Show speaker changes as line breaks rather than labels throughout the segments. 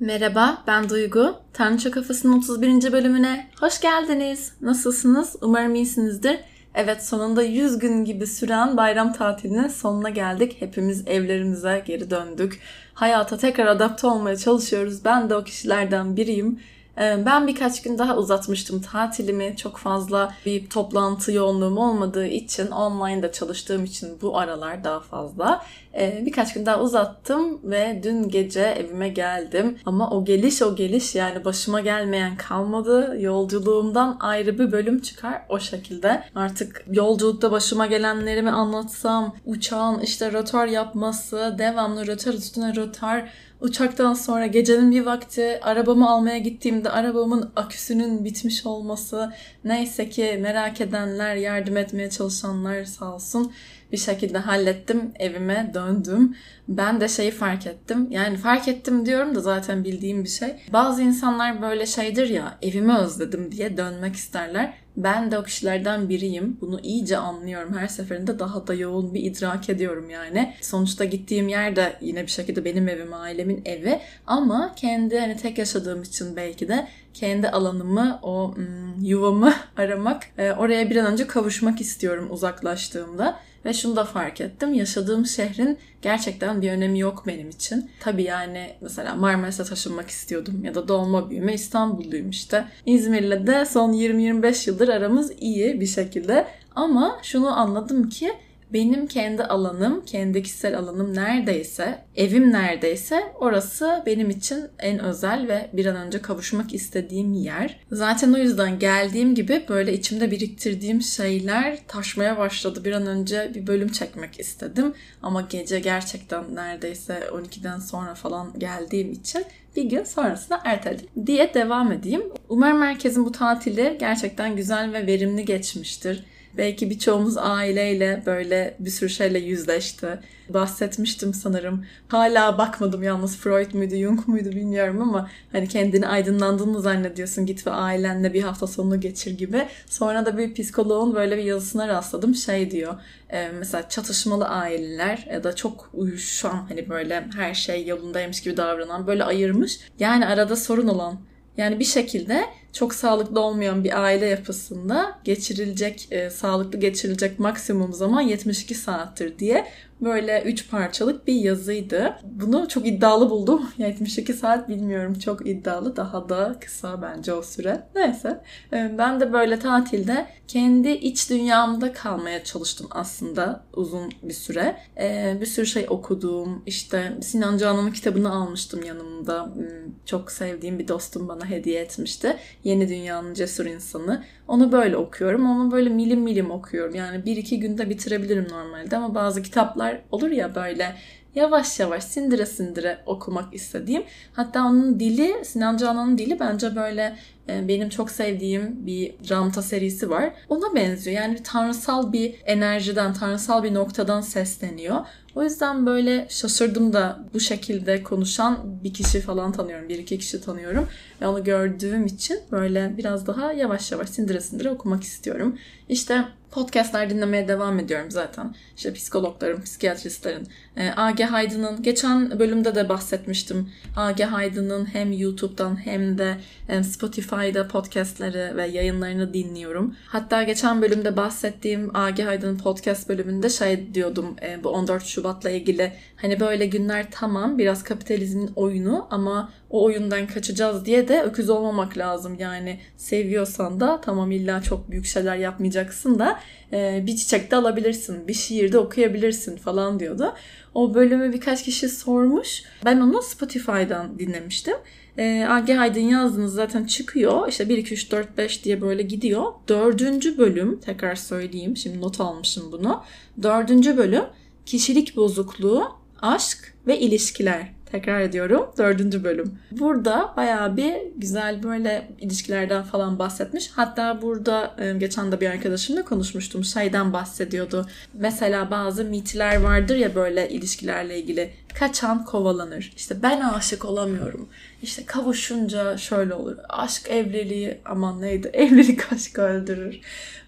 Merhaba, ben Duygu. Tanrıça Kafası'nın 31. bölümüne hoş geldiniz. Nasılsınız? Umarım iyisinizdir. Evet, sonunda 100 gün gibi süren bayram tatilinin sonuna geldik. Hepimiz evlerimize geri döndük. Hayata tekrar adapte olmaya çalışıyoruz. Ben de o kişilerden biriyim. Ee, ben birkaç gün daha uzatmıştım tatilimi. Çok fazla bir toplantı yoğunluğum olmadığı için, online'da çalıştığım için bu aralar daha fazla. Ee, birkaç gün daha uzattım ve dün gece evime geldim. Ama o geliş o geliş yani başıma gelmeyen kalmadı. Yolculuğumdan ayrı bir bölüm çıkar o şekilde. Artık yolculukta başıma gelenlerimi anlatsam, uçağın işte rotor yapması, devamlı rotor üstüne rotor, Uçaktan sonra gecenin bir vakti arabamı almaya gittiğimde arabamın aküsünün bitmiş olması neyse ki merak edenler, yardım etmeye çalışanlar sağ olsun bir şekilde hallettim. Evime döndüm. Ben de şeyi fark ettim. Yani fark ettim diyorum da zaten bildiğim bir şey. Bazı insanlar böyle şeydir ya evimi özledim diye dönmek isterler. Ben de o kişilerden biriyim. Bunu iyice anlıyorum. Her seferinde daha da yoğun bir idrak ediyorum yani. Sonuçta gittiğim yer de yine bir şekilde benim evim, ailemin evi. Ama kendi hani tek yaşadığım için belki de kendi alanımı, o hmm, yuvamı aramak, oraya bir an önce kavuşmak istiyorum uzaklaştığımda. Ve şunu da fark ettim. Yaşadığım şehrin gerçekten bir önemi yok benim için. Tabii yani mesela Marmaris'e taşınmak istiyordum ya da doğma büyüme İstanbulluyum işte. İzmir'le de son 20-25 yıldır aramız iyi bir şekilde. Ama şunu anladım ki benim kendi alanım, kendi kişisel alanım neredeyse, evim neredeyse orası benim için en özel ve bir an önce kavuşmak istediğim yer. Zaten o yüzden geldiğim gibi böyle içimde biriktirdiğim şeyler taşmaya başladı. Bir an önce bir bölüm çekmek istedim. Ama gece gerçekten neredeyse 12'den sonra falan geldiğim için bir gün sonrasında erteledim diye devam edeyim. Umarım herkesin bu tatili gerçekten güzel ve verimli geçmiştir. Belki birçoğumuz aileyle böyle bir sürü şeyle yüzleşti. Bahsetmiştim sanırım. Hala bakmadım yalnız Freud muydu, Jung muydu bilmiyorum ama hani kendini aydınlandığını zannediyorsun. Git ve ailenle bir hafta sonunu geçir gibi. Sonra da bir psikoloğun böyle bir yazısına rastladım. Şey diyor. E, mesela çatışmalı aileler ya da çok uyuşan hani böyle her şey yolundaymış gibi davranan böyle ayırmış. Yani arada sorun olan yani bir şekilde çok sağlıklı olmayan bir aile yapısında geçirilecek, e, sağlıklı geçirilecek maksimum zaman 72 saattir diye böyle üç parçalık bir yazıydı. Bunu çok iddialı buldum. 72 saat bilmiyorum çok iddialı. Daha da kısa bence o süre. Neyse. E, ben de böyle tatilde kendi iç dünyamda kalmaya çalıştım aslında uzun bir süre. E, bir sürü şey okudum. İşte Sinan Canan'ın kitabını almıştım yanımda. Hmm, çok sevdiğim bir dostum bana hediye etmişti. Yeni Dünya'nın Cesur insanı. Onu böyle okuyorum ama böyle milim milim okuyorum. Yani bir iki günde bitirebilirim normalde ama bazı kitaplar olur ya böyle yavaş yavaş sindire sindire okumak istediğim. Hatta onun dili, Sinan Canan'ın dili bence böyle e, benim çok sevdiğim bir Ramta serisi var. Ona benziyor. Yani bir tanrısal bir enerjiden, tanrısal bir noktadan sesleniyor. O yüzden böyle şaşırdım da bu şekilde konuşan bir kişi falan tanıyorum. Bir iki kişi tanıyorum. Ve onu gördüğüm için böyle biraz daha yavaş yavaş sindire sindire okumak istiyorum. İşte podcastler dinlemeye devam ediyorum zaten. İşte psikologların, psikiyatristlerin. E, ee, A.G. Haydın'ın, geçen bölümde de bahsetmiştim. A.G. Haydın'ın hem YouTube'dan hem de Spotify'da podcastleri ve yayınlarını dinliyorum. Hatta geçen bölümde bahsettiğim A.G. Haydın'ın podcast bölümünde şey diyordum e, bu 14 Şubat'la ilgili. Hani böyle günler tamam biraz kapitalizmin oyunu ama o oyundan kaçacağız diye de öküz olmamak lazım. Yani seviyorsan da tamam illa çok büyük şeyler yapmayacaksın da e, bir çiçek de alabilirsin, bir şiir de okuyabilirsin falan diyordu. O bölümü birkaç kişi sormuş. Ben onu Spotify'dan dinlemiştim. E, Age Haydın yazdınız zaten çıkıyor. İşte 1, 2, 3, 4, 5 diye böyle gidiyor. Dördüncü bölüm tekrar söyleyeyim. Şimdi not almışım bunu. Dördüncü bölüm kişilik bozukluğu, aşk ve ilişkiler Tekrar ediyorum. Dördüncü bölüm. Burada bayağı bir güzel böyle ilişkilerden falan bahsetmiş. Hatta burada e, geçen de bir arkadaşımla konuşmuştum. Şeyden bahsediyordu. Mesela bazı mitler vardır ya böyle ilişkilerle ilgili. Kaçan kovalanır. İşte ben aşık olamıyorum. İşte kavuşunca şöyle olur. Aşk evliliği aman neydi? Evlilik aşkı öldürür.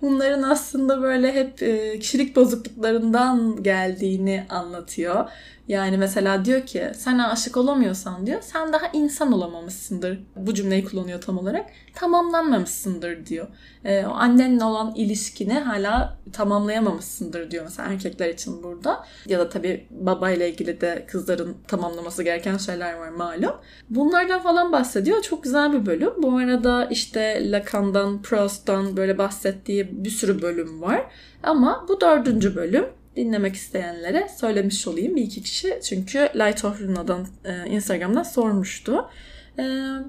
Bunların aslında böyle hep e, kişilik bozukluklarından geldiğini anlatıyor. Yani mesela diyor ki sen aşık olamıyorsan diyor sen daha insan olamamışsındır. Bu cümleyi kullanıyor tam olarak. Tamamlanmamışsındır diyor. Ee, o annenle olan ilişkini hala tamamlayamamışsındır diyor mesela erkekler için burada. Ya da tabii babayla ilgili de kızların tamamlaması gereken şeyler var malum. Bunlardan falan bahsediyor. Çok güzel bir bölüm. Bu arada işte Lacan'dan, Proust'tan böyle bahsettiği bir sürü bölüm var. Ama bu dördüncü bölüm dinlemek isteyenlere söylemiş olayım bir iki kişi. Çünkü Light of Luna'dan e, Instagram'dan sormuştu. E,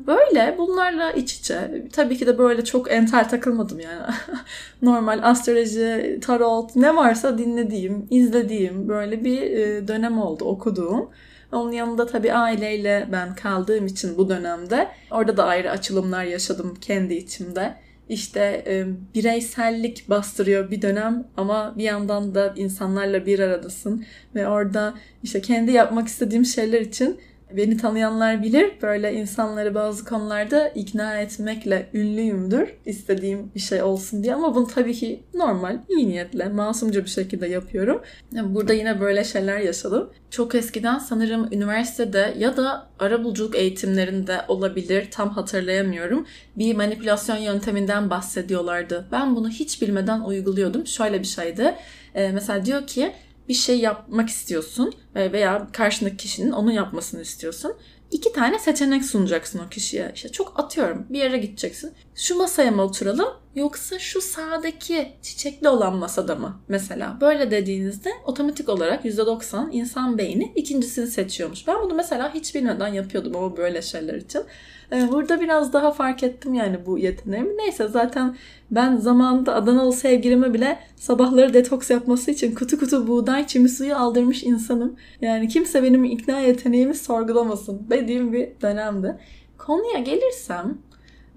böyle bunlarla iç içe. Tabii ki de böyle çok entel takılmadım yani. Normal astroloji, tarot ne varsa dinlediğim, izlediğim böyle bir e, dönem oldu okuduğum. Onun yanında tabii aileyle ben kaldığım için bu dönemde orada da ayrı açılımlar yaşadım kendi içimde işte e, bireysellik bastırıyor bir dönem ama bir yandan da insanlarla bir aradasın ve orada işte kendi yapmak istediğim şeyler için beni tanıyanlar bilir böyle insanları bazı konularda ikna etmekle ünlüyümdür istediğim bir şey olsun diye ama bunu tabii ki normal iyi niyetle masumca bir şekilde yapıyorum. Burada yine böyle şeyler yaşadım. Çok eskiden sanırım üniversitede ya da arabuluculuk eğitimlerinde olabilir tam hatırlayamıyorum. Bir manipülasyon yönteminden bahsediyorlardı. Ben bunu hiç bilmeden uyguluyordum. Şöyle bir şeydi. Ee, mesela diyor ki bir şey yapmak istiyorsun veya karşındaki kişinin onu yapmasını istiyorsun. İki tane seçenek sunacaksın o kişiye. İşte çok atıyorum bir yere gideceksin. Şu masaya mı oturalım yoksa şu sağdaki çiçekli olan masada mı mesela? Böyle dediğinizde otomatik olarak %90 insan beyni ikincisini seçiyormuş. Ben bunu mesela hiç bilmeden yapıyordum ama böyle şeyler için. Ee, burada biraz daha fark ettim yani bu yeteneğimi. Neyse zaten ben zamanında Adanalı sevgilime bile sabahları detoks yapması için kutu kutu buğday çimi suyu aldırmış insanım. Yani kimse benim ikna yeteneğimi sorgulamasın dediğim bir dönemdi. Konuya gelirsem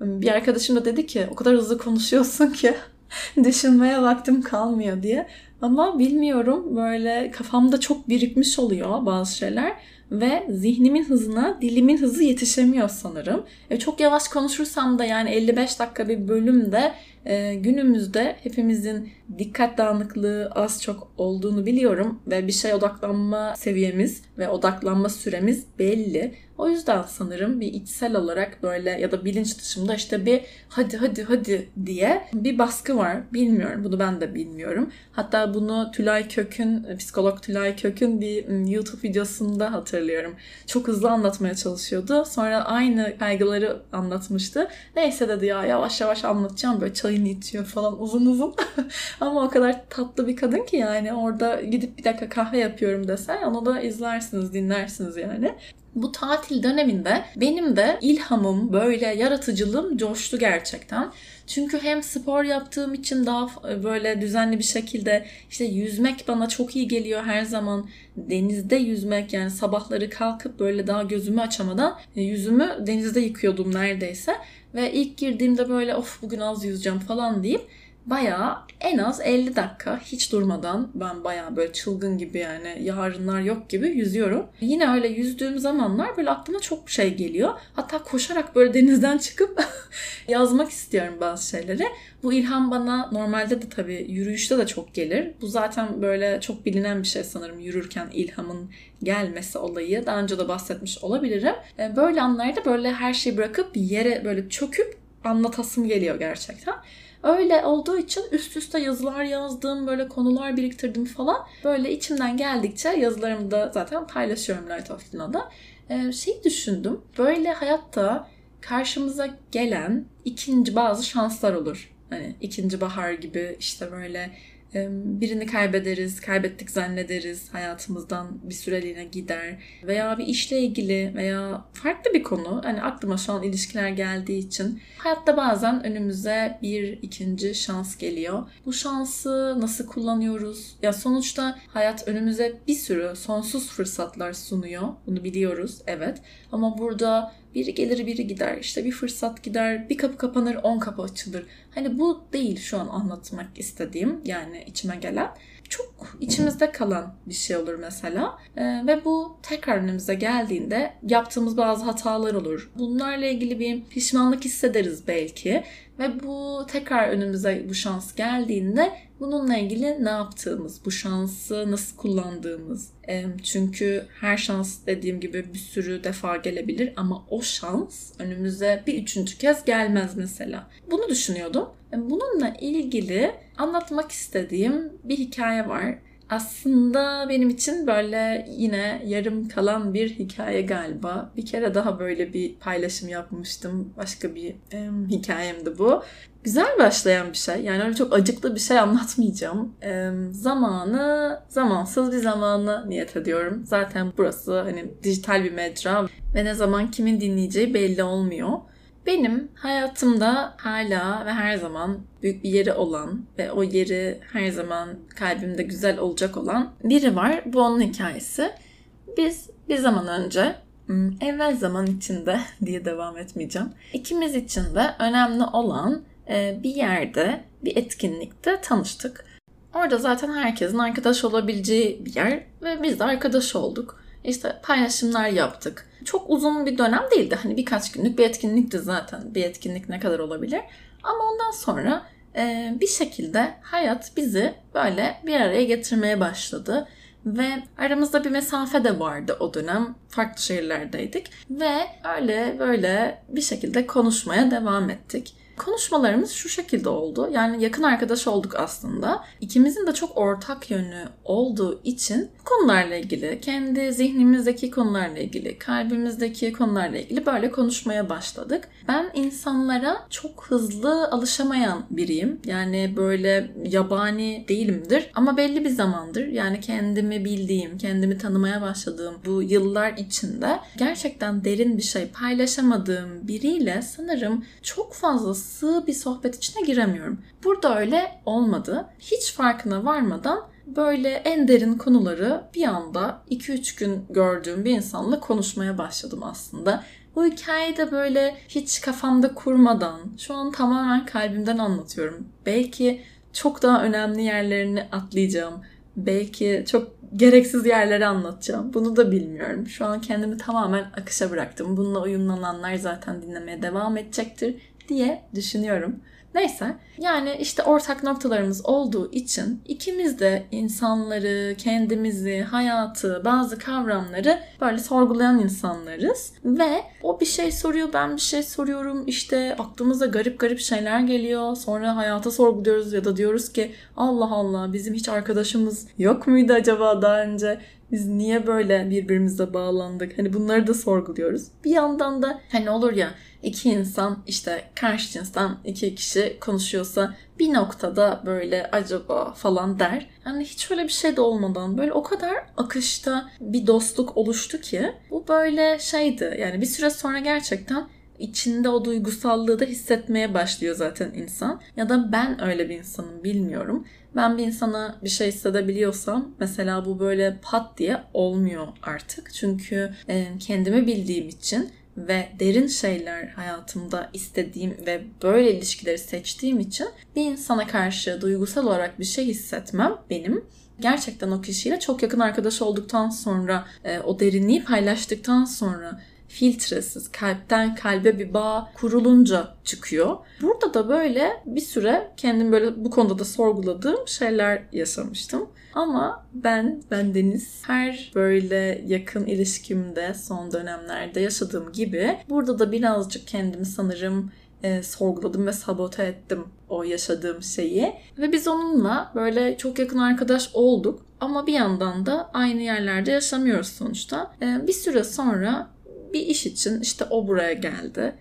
bir arkadaşım da dedi ki o kadar hızlı konuşuyorsun ki düşünmeye vaktim kalmıyor diye. Ama bilmiyorum böyle kafamda çok birikmiş oluyor bazı şeyler ve zihnimin hızına dilimin hızı yetişemiyor sanırım. E, çok yavaş konuşursam da yani 55 dakika bir bölümde e, günümüzde hepimizin dikkat dağınıklığı az çok olduğunu biliyorum ve bir şey odaklanma seviyemiz ve odaklanma süremiz belli. O yüzden sanırım bir içsel olarak böyle ya da bilinç dışımda işte bir hadi hadi hadi diye bir baskı var. Bilmiyorum. Bunu ben de bilmiyorum. Hatta bunu Tülay Kök'ün, psikolog Tülay Kök'ün bir YouTube videosunda hatırlıyorum. Çok hızlı anlatmaya çalışıyordu. Sonra aynı kaygıları anlatmıştı. Neyse dedi ya yavaş yavaş anlatacağım böyle çayını içiyor falan uzun uzun. Ama o kadar tatlı bir kadın ki yani orada gidip bir dakika kahve yapıyorum desen onu da izlersiniz, dinlersiniz yani. Bu tatil döneminde benim de ilhamım, böyle yaratıcılığım coştu gerçekten. Çünkü hem spor yaptığım için daha böyle düzenli bir şekilde işte yüzmek bana çok iyi geliyor her zaman. Denizde yüzmek yani sabahları kalkıp böyle daha gözümü açamadan e, yüzümü denizde yıkıyordum neredeyse. Ve ilk girdiğimde böyle of bugün az yüzeceğim falan deyip bayağı en az 50 dakika hiç durmadan ben bayağı böyle çılgın gibi yani yarınlar yok gibi yüzüyorum. Yine öyle yüzdüğüm zamanlar böyle aklıma çok şey geliyor. Hatta koşarak böyle denizden çıkıp yazmak istiyorum bazı şeyleri. Bu ilham bana normalde de tabii yürüyüşte de çok gelir. Bu zaten böyle çok bilinen bir şey sanırım yürürken ilhamın gelmesi olayı. Daha önce de bahsetmiş olabilirim. E, böyle anlarda böyle her şeyi bırakıp yere böyle çöküp anlatasım geliyor gerçekten. Öyle olduğu için üst üste yazılar yazdım, böyle konular biriktirdim falan. Böyle içimden geldikçe yazılarımı da zaten paylaşıyorum Light of Luna'da. Ee, şey düşündüm, böyle hayatta karşımıza gelen ikinci bazı şanslar olur. Hani ikinci bahar gibi işte böyle birini kaybederiz, kaybettik zannederiz, hayatımızdan bir süreliğine gider veya bir işle ilgili veya farklı bir konu. Hani aklıma şu an ilişkiler geldiği için hayatta bazen önümüze bir ikinci şans geliyor. Bu şansı nasıl kullanıyoruz? Ya sonuçta hayat önümüze bir sürü sonsuz fırsatlar sunuyor. Bunu biliyoruz, evet. Ama burada biri gelir biri gider. İşte bir fırsat gider, bir kapı kapanır, on kapı açılır. Hani bu değil şu an anlatmak istediğim yani içime gelen. Çok içimizde kalan bir şey olur mesela. Ee, ve bu tekrar önümüze geldiğinde yaptığımız bazı hatalar olur. Bunlarla ilgili bir pişmanlık hissederiz belki. Ve bu tekrar önümüze bu şans geldiğinde bununla ilgili ne yaptığımız, bu şansı nasıl kullandığımız. Çünkü her şans dediğim gibi bir sürü defa gelebilir ama o şans önümüze bir üçüncü kez gelmez mesela. Bunu düşünüyordum. Bununla ilgili anlatmak istediğim bir hikaye var aslında benim için böyle yine yarım kalan bir hikaye galiba. Bir kere daha böyle bir paylaşım yapmıştım. Başka bir e, hikayemdi bu. Güzel başlayan bir şey. Yani öyle çok acıklı bir şey anlatmayacağım. E, zamanı, zamansız bir zamanı niyet ediyorum. Zaten burası hani dijital bir mecra ve ne zaman kimin dinleyeceği belli olmuyor. Benim hayatımda hala ve her zaman büyük bir yeri olan ve o yeri her zaman kalbimde güzel olacak olan biri var. Bu onun hikayesi. Biz bir zaman önce hmm, evvel zaman içinde diye devam etmeyeceğim. İkimiz için de önemli olan e, bir yerde, bir etkinlikte tanıştık. Orada zaten herkesin arkadaş olabileceği bir yer ve biz de arkadaş olduk. İşte paylaşımlar yaptık. Çok uzun bir dönem değildi. Hani birkaç günlük bir etkinlikti zaten. Bir etkinlik ne kadar olabilir? Ama ondan sonra e, bir şekilde hayat bizi böyle bir araya getirmeye başladı. Ve aramızda bir mesafe de vardı o dönem. Farklı şehirlerdeydik. Ve öyle böyle bir şekilde konuşmaya devam ettik. Konuşmalarımız şu şekilde oldu. Yani yakın arkadaş olduk aslında. İkimizin de çok ortak yönü olduğu için konularla ilgili, kendi zihnimizdeki konularla ilgili, kalbimizdeki konularla ilgili böyle konuşmaya başladık. Ben insanlara çok hızlı alışamayan biriyim. Yani böyle yabani değilimdir ama belli bir zamandır yani kendimi bildiğim, kendimi tanımaya başladığım bu yıllar içinde gerçekten derin bir şey paylaşamadığım biriyle sanırım çok fazla sığ bir sohbet içine giremiyorum. Burada öyle olmadı. Hiç farkına varmadan böyle en derin konuları bir anda 2-3 gün gördüğüm bir insanla konuşmaya başladım aslında. Bu hikayeyi de böyle hiç kafamda kurmadan, şu an tamamen kalbimden anlatıyorum. Belki çok daha önemli yerlerini atlayacağım. Belki çok gereksiz yerleri anlatacağım. Bunu da bilmiyorum. Şu an kendimi tamamen akışa bıraktım. Bununla uyumlananlar zaten dinlemeye devam edecektir diye düşünüyorum. Neyse yani işte ortak noktalarımız olduğu için ikimiz de insanları, kendimizi, hayatı, bazı kavramları böyle sorgulayan insanlarız. Ve o bir şey soruyor, ben bir şey soruyorum. İşte aklımıza garip garip şeyler geliyor. Sonra hayata sorguluyoruz ya da diyoruz ki Allah Allah bizim hiç arkadaşımız yok muydu acaba daha önce? Biz niye böyle birbirimize bağlandık? Hani bunları da sorguluyoruz. Bir yandan da hani olur ya iki insan işte karşı cinsten iki kişi konuşuyorsa bir noktada böyle acaba falan der. Yani hiç öyle bir şey de olmadan böyle o kadar akışta bir dostluk oluştu ki bu böyle şeydi. Yani bir süre sonra gerçekten içinde o duygusallığı da hissetmeye başlıyor zaten insan. Ya da ben öyle bir insanım bilmiyorum. Ben bir insana bir şey hissedebiliyorsam mesela bu böyle pat diye olmuyor artık. Çünkü kendimi bildiğim için ve derin şeyler hayatımda istediğim ve böyle ilişkileri seçtiğim için bir insana karşı duygusal olarak bir şey hissetmem benim gerçekten o kişiyle çok yakın arkadaş olduktan sonra o derinliği paylaştıktan sonra filtresiz kalpten kalbe bir bağ kurulunca çıkıyor. Burada da böyle bir süre kendim böyle bu konuda da sorguladığım şeyler yaşamıştım. Ama ben, ben Deniz her böyle yakın ilişkimde son dönemlerde yaşadığım gibi burada da birazcık kendimi sanırım e, sorguladım ve sabote ettim o yaşadığım şeyi. Ve biz onunla böyle çok yakın arkadaş olduk. Ama bir yandan da aynı yerlerde yaşamıyoruz sonuçta. E, bir süre sonra bir iş için işte o buraya geldi.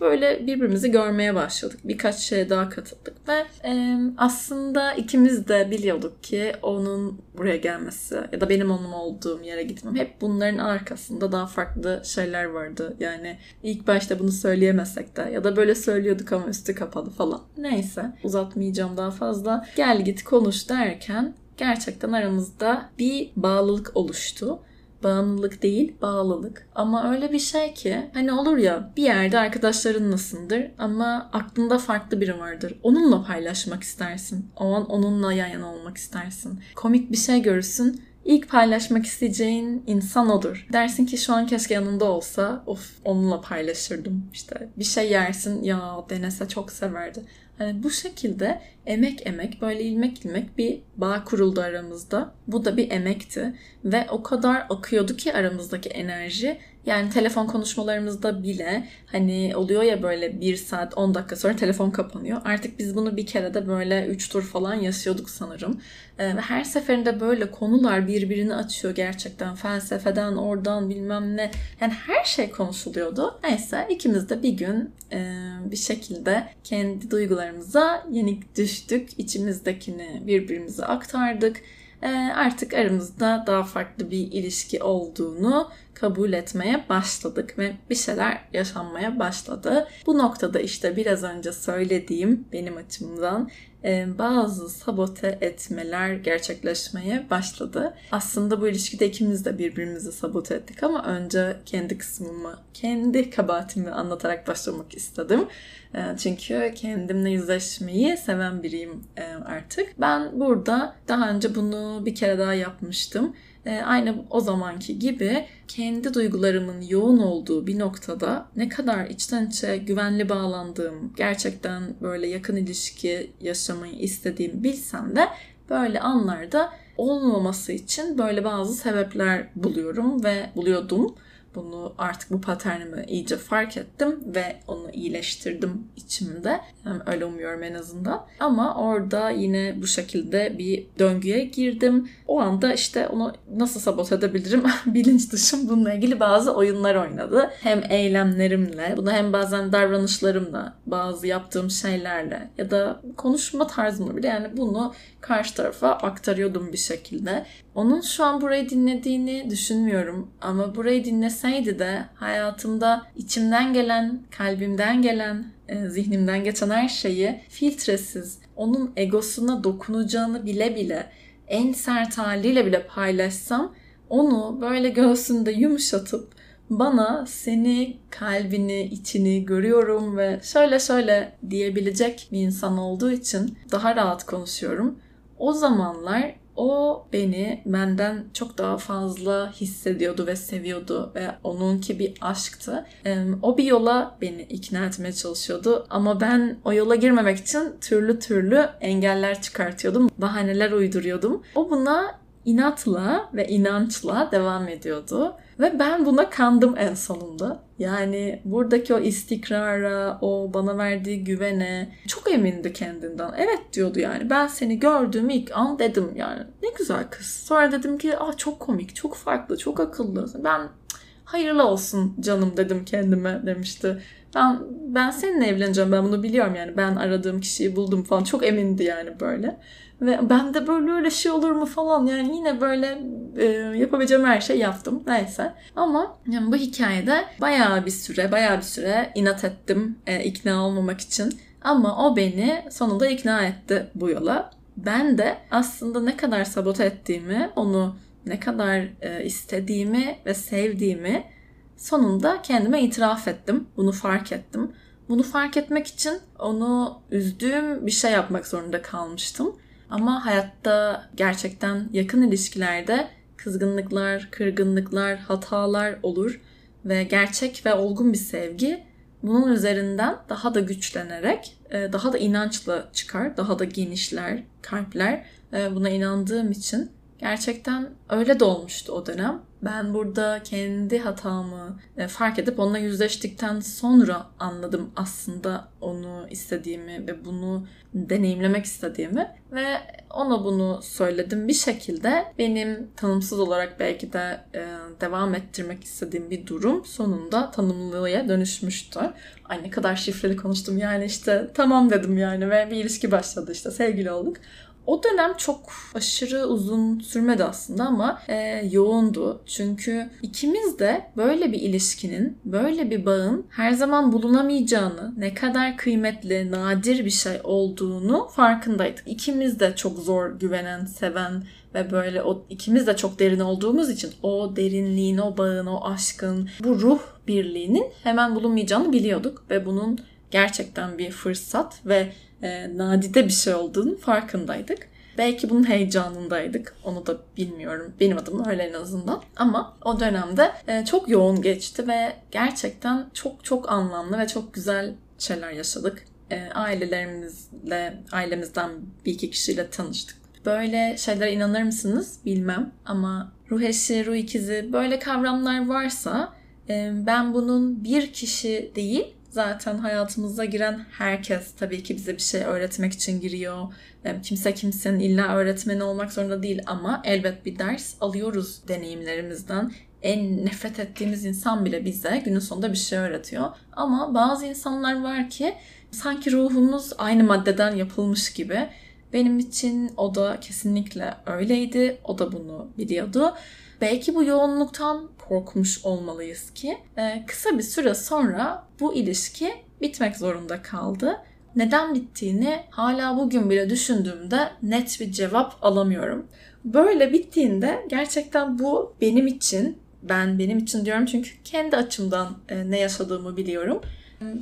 Böyle birbirimizi görmeye başladık. Birkaç şeye daha katıldık ve e, aslında ikimiz de biliyorduk ki onun buraya gelmesi ya da benim onun olduğum yere gitmem hep bunların arkasında daha farklı şeyler vardı. Yani ilk başta bunu söyleyemesek de ya da böyle söylüyorduk ama üstü kapalı falan. Neyse uzatmayacağım daha fazla. Gel git konuş derken gerçekten aramızda bir bağlılık oluştu Bağımlılık değil, bağlılık. Ama öyle bir şey ki hani olur ya bir yerde arkadaşların nasıldır ama aklında farklı biri vardır. Onunla paylaşmak istersin. O an onunla yan yana olmak istersin. Komik bir şey görürsün İlk paylaşmak isteyeceğin insan odur. Dersin ki şu an keşke yanında olsa of onunla paylaşırdım. İşte bir şey yersin ya denese çok severdi. Hani bu şekilde emek emek böyle ilmek ilmek bir bağ kuruldu aramızda. Bu da bir emekti ve o kadar akıyordu ki aramızdaki enerji yani telefon konuşmalarımızda bile hani oluyor ya böyle bir saat 10 dakika sonra telefon kapanıyor. Artık biz bunu bir kere de böyle 3 tur falan yaşıyorduk sanırım. Ee, ve her seferinde böyle konular birbirini açıyor gerçekten. Felsefeden oradan bilmem ne. Yani her şey konuşuluyordu. Neyse ikimiz de bir gün e, bir şekilde kendi duygularımıza yenik düştük. İçimizdekini birbirimize aktardık ee, artık aramızda daha farklı bir ilişki olduğunu kabul etmeye başladık ve bir şeyler yaşanmaya başladı. Bu noktada işte biraz önce söylediğim benim açımdan e, bazı sabote etmeler gerçekleşmeye başladı. Aslında bu ilişkide ikimiz de birbirimizi sabote ettik ama önce kendi kısmımı, kendi kabahatimi anlatarak başlamak istedim. E, çünkü kendimle yüzleşmeyi seven biriyim e, artık. Ben burada daha önce bunu bir kere daha yapmıştım e, aynı o zamanki gibi kendi duygularımın yoğun olduğu bir noktada ne kadar içten içe güvenli bağlandığım, gerçekten böyle yakın ilişki yaşamayı istediğimi bilsem de böyle anlarda olmaması için böyle bazı sebepler buluyorum ve buluyordum. Bunu artık bu paternimi iyice fark ettim ve onu iyileştirdim içimde. Yani öyle umuyorum en azından. Ama orada yine bu şekilde bir döngüye girdim. O anda işte onu nasıl sabot edebilirim bilinç dışım bununla ilgili bazı oyunlar oynadı. Hem eylemlerimle, bunu hem bazen davranışlarımla, bazı yaptığım şeylerle ya da konuşma tarzımla bile yani bunu karşı tarafa aktarıyordum bir şekilde. Onun şu an burayı dinlediğini düşünmüyorum ama burayı dinleseydi de hayatımda içimden gelen, kalbimden gelen, e, zihnimden geçen her şeyi filtresiz, onun egosuna dokunacağını bile bile en sert haliyle bile paylaşsam onu böyle göğsünde yumuşatıp bana seni, kalbini, içini görüyorum ve şöyle şöyle diyebilecek bir insan olduğu için daha rahat konuşuyorum. O zamanlar o beni benden çok daha fazla hissediyordu ve seviyordu ve onunki bir aşktı. O bir yola beni ikna etmeye çalışıyordu ama ben o yola girmemek için türlü türlü engeller çıkartıyordum, bahaneler uyduruyordum. O buna inatla ve inançla devam ediyordu. Ve ben buna kandım en sonunda. Yani buradaki o istikrara, o bana verdiği güvene çok emindi kendinden. Evet diyordu yani. Ben seni gördüğüm ilk an dedim yani ne güzel kız. Sonra dedim ki ah çok komik, çok farklı, çok akıllı. Ben hayırlı olsun canım dedim kendime demişti. Ben ben seninle evleneceğim ben bunu biliyorum yani ben aradığım kişiyi buldum falan çok emindi yani böyle. Ve ben de böyle öyle şey olur mu falan yani yine böyle e, yapabileceğim her şey yaptım. Neyse. Ama yani bu hikayede bayağı bir süre bayağı bir süre inat ettim e, ikna olmamak için. Ama o beni sonunda ikna etti bu yola. Ben de aslında ne kadar sabote ettiğimi, onu ne kadar e, istediğimi ve sevdiğimi sonunda kendime itiraf ettim. Bunu fark ettim. Bunu fark etmek için onu üzdüğüm bir şey yapmak zorunda kalmıştım. Ama hayatta gerçekten yakın ilişkilerde kızgınlıklar, kırgınlıklar, hatalar olur ve gerçek ve olgun bir sevgi bunun üzerinden daha da güçlenerek, e, daha da inançla çıkar, daha da genişler kalpler. E, buna inandığım için gerçekten öyle de olmuştu o dönem ben burada kendi hatamı e, fark edip onunla yüzleştikten sonra anladım aslında onu istediğimi ve bunu deneyimlemek istediğimi ve ona bunu söyledim bir şekilde benim tanımsız olarak belki de e, devam ettirmek istediğim bir durum sonunda tanımlılığa dönüşmüştü. Ay ne kadar şifreli konuştum yani işte tamam dedim yani ve bir ilişki başladı işte sevgili olduk. O dönem çok aşırı uzun sürmedi aslında ama e, yoğundu. Çünkü ikimiz de böyle bir ilişkinin, böyle bir bağın her zaman bulunamayacağını, ne kadar kıymetli, nadir bir şey olduğunu farkındaydık. İkimiz de çok zor güvenen, seven ve böyle o ikimiz de çok derin olduğumuz için o derinliğin, o bağın, o aşkın, bu ruh birliğinin hemen bulunmayacağını biliyorduk ve bunun gerçekten bir fırsat ve e, nadide bir şey olduğunu farkındaydık. Belki bunun heyecanındaydık. Onu da bilmiyorum. Benim adım öyle en azından. Ama o dönemde e, çok yoğun geçti ve gerçekten çok çok anlamlı ve çok güzel şeyler yaşadık. e, ailelerimizle, ailemizden bir iki kişiyle tanıştık. Böyle şeylere inanır mısınız bilmem ama ruh eşi, ruh ikizi böyle kavramlar varsa e, ben bunun bir kişi değil zaten hayatımıza giren herkes tabii ki bize bir şey öğretmek için giriyor. E, kimse kimsenin illa öğretmeni olmak zorunda değil ama elbet bir ders alıyoruz deneyimlerimizden en nefret ettiğimiz insan bile bize günün sonunda bir şey öğretiyor. Ama bazı insanlar var ki sanki ruhumuz aynı maddeden yapılmış gibi. Benim için o da kesinlikle öyleydi. O da bunu biliyordu. Belki bu yoğunluktan korkmuş olmalıyız ki e, kısa bir süre sonra bu ilişki bitmek zorunda kaldı. Neden bittiğini hala bugün bile düşündüğümde net bir cevap alamıyorum. Böyle bittiğinde gerçekten bu benim için ben benim için diyorum çünkü kendi açımdan e, ne yaşadığımı biliyorum.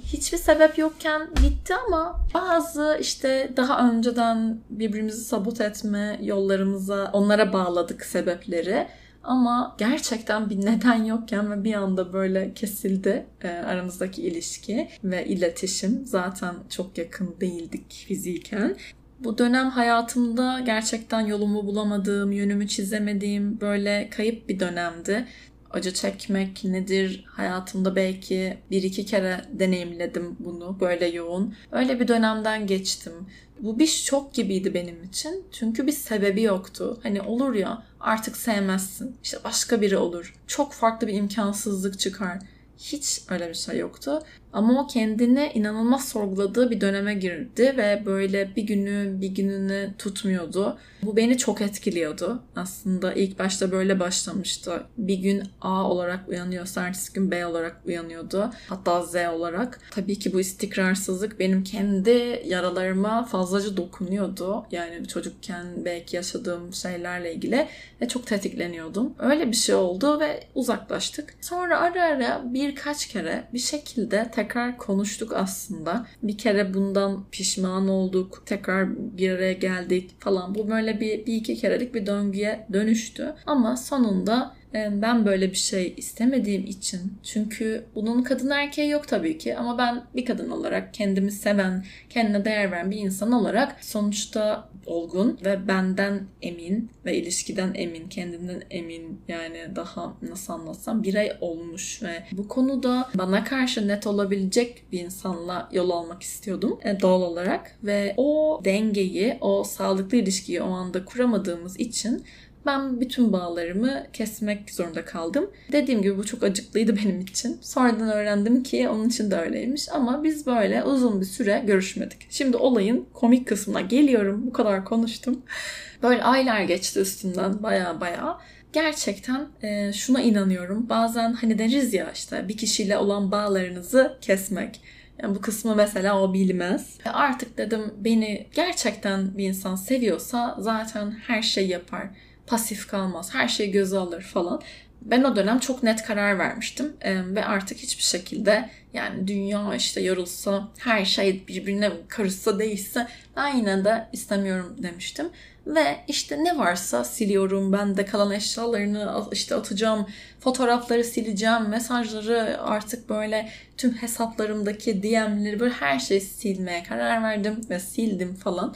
Hiçbir sebep yokken bitti ama bazı işte daha önceden birbirimizi sabot etme yollarımıza onlara bağladık sebepleri. Ama gerçekten bir neden yokken ve bir anda böyle kesildi e, aramızdaki ilişki ve iletişim. Zaten çok yakın değildik fiziken. Bu dönem hayatımda gerçekten yolumu bulamadığım, yönümü çizemediğim böyle kayıp bir dönemdi acı çekmek nedir hayatımda belki bir iki kere deneyimledim bunu böyle yoğun. Öyle bir dönemden geçtim. Bu bir şok gibiydi benim için. Çünkü bir sebebi yoktu. Hani olur ya artık sevmezsin. İşte başka biri olur. Çok farklı bir imkansızlık çıkar. Hiç öyle bir şey yoktu. Ama o kendini inanılmaz sorguladığı bir döneme girdi ve böyle bir günü bir gününü tutmuyordu. Bu beni çok etkiliyordu. Aslında ilk başta böyle başlamıştı. Bir gün A olarak uyanıyorsa ertesi gün B olarak uyanıyordu. Hatta Z olarak. Tabii ki bu istikrarsızlık benim kendi yaralarıma fazlaca dokunuyordu. Yani çocukken belki yaşadığım şeylerle ilgili ve çok tetikleniyordum. Öyle bir şey oldu ve uzaklaştık. Sonra ara ara birkaç kere bir şekilde tekrar konuştuk aslında. Bir kere bundan pişman olduk. Tekrar bir araya geldik falan. Bu böyle bir, bir iki kerelik bir döngüye dönüştü. Ama sonunda ben böyle bir şey istemediğim için. Çünkü bunun kadın erkeği yok tabii ki. Ama ben bir kadın olarak kendimi seven, kendine değer veren bir insan olarak sonuçta olgun ve benden emin ve ilişkiden emin, kendinden emin yani daha nasıl anlatsam birey olmuş ve bu konuda bana karşı net olabilecek bir insanla yol almak istiyordum e, doğal olarak. Ve o dengeyi, o sağlıklı ilişkiyi o anda kuramadığımız için ben bütün bağlarımı kesmek zorunda kaldım. Dediğim gibi bu çok acıklıydı benim için. Sonradan öğrendim ki onun için de öyleymiş ama biz böyle uzun bir süre görüşmedik. Şimdi olayın komik kısmına geliyorum. Bu kadar konuştum. Böyle aylar geçti üstünden baya baya. Gerçekten e, şuna inanıyorum. Bazen hani deriz ya işte bir kişiyle olan bağlarınızı kesmek. Yani bu kısmı mesela o bilmez. Artık dedim beni gerçekten bir insan seviyorsa zaten her şey yapar pasif kalmaz. Her şeyi göze alır falan. Ben o dönem çok net karar vermiştim ee, ve artık hiçbir şekilde yani dünya işte yorulsa, her şey birbirine karışsa değişse ben yine de istemiyorum demiştim. Ve işte ne varsa siliyorum. Ben de kalan eşyalarını işte atacağım. Fotoğrafları sileceğim. Mesajları artık böyle tüm hesaplarımdaki DM'leri böyle her şeyi silmeye karar verdim ve sildim falan.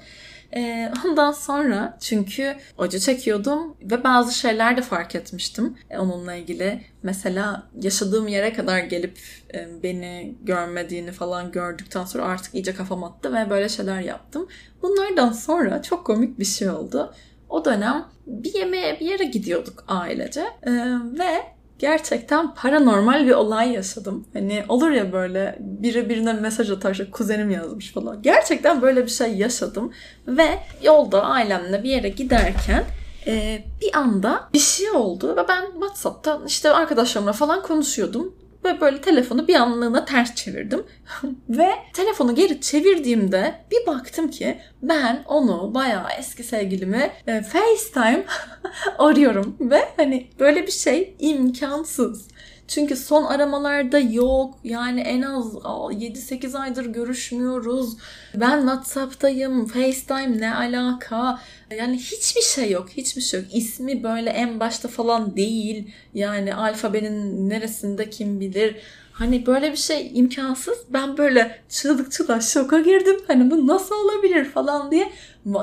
E, ondan sonra çünkü acı çekiyordum ve bazı şeyler de fark etmiştim e, onunla ilgili. Mesela yaşadığım yere kadar gelip e, beni görmediğini falan gördükten sonra artık iyice kafam attı ve böyle şeyler yaptım. Bunlardan sonra çok komik bir şey oldu. O dönem bir yemeğe bir yere gidiyorduk ailece ee, ve gerçekten paranormal bir olay yaşadım. Hani olur ya böyle biri birine mesaj atar kuzenim yazmış falan. Gerçekten böyle bir şey yaşadım ve yolda ailemle bir yere giderken e, bir anda bir şey oldu ve ben WhatsApp'ta işte arkadaşlarımla falan konuşuyordum. Ve böyle telefonu bir anlığına ters çevirdim. ve telefonu geri çevirdiğimde bir baktım ki ben onu bayağı eski sevgilimi e, FaceTime arıyorum. Ve hani böyle bir şey imkansız. Çünkü son aramalarda yok. Yani en az 7-8 aydır görüşmüyoruz. Ben WhatsApp'tayım. FaceTime ne alaka? Yani hiçbir şey yok, hiçbir şey yok. İsmi böyle en başta falan değil. Yani alfabenin neresinde kim bilir. Hani böyle bir şey imkansız. Ben böyle çığlık çığlığa şoka girdim. Hani bu nasıl olabilir falan diye.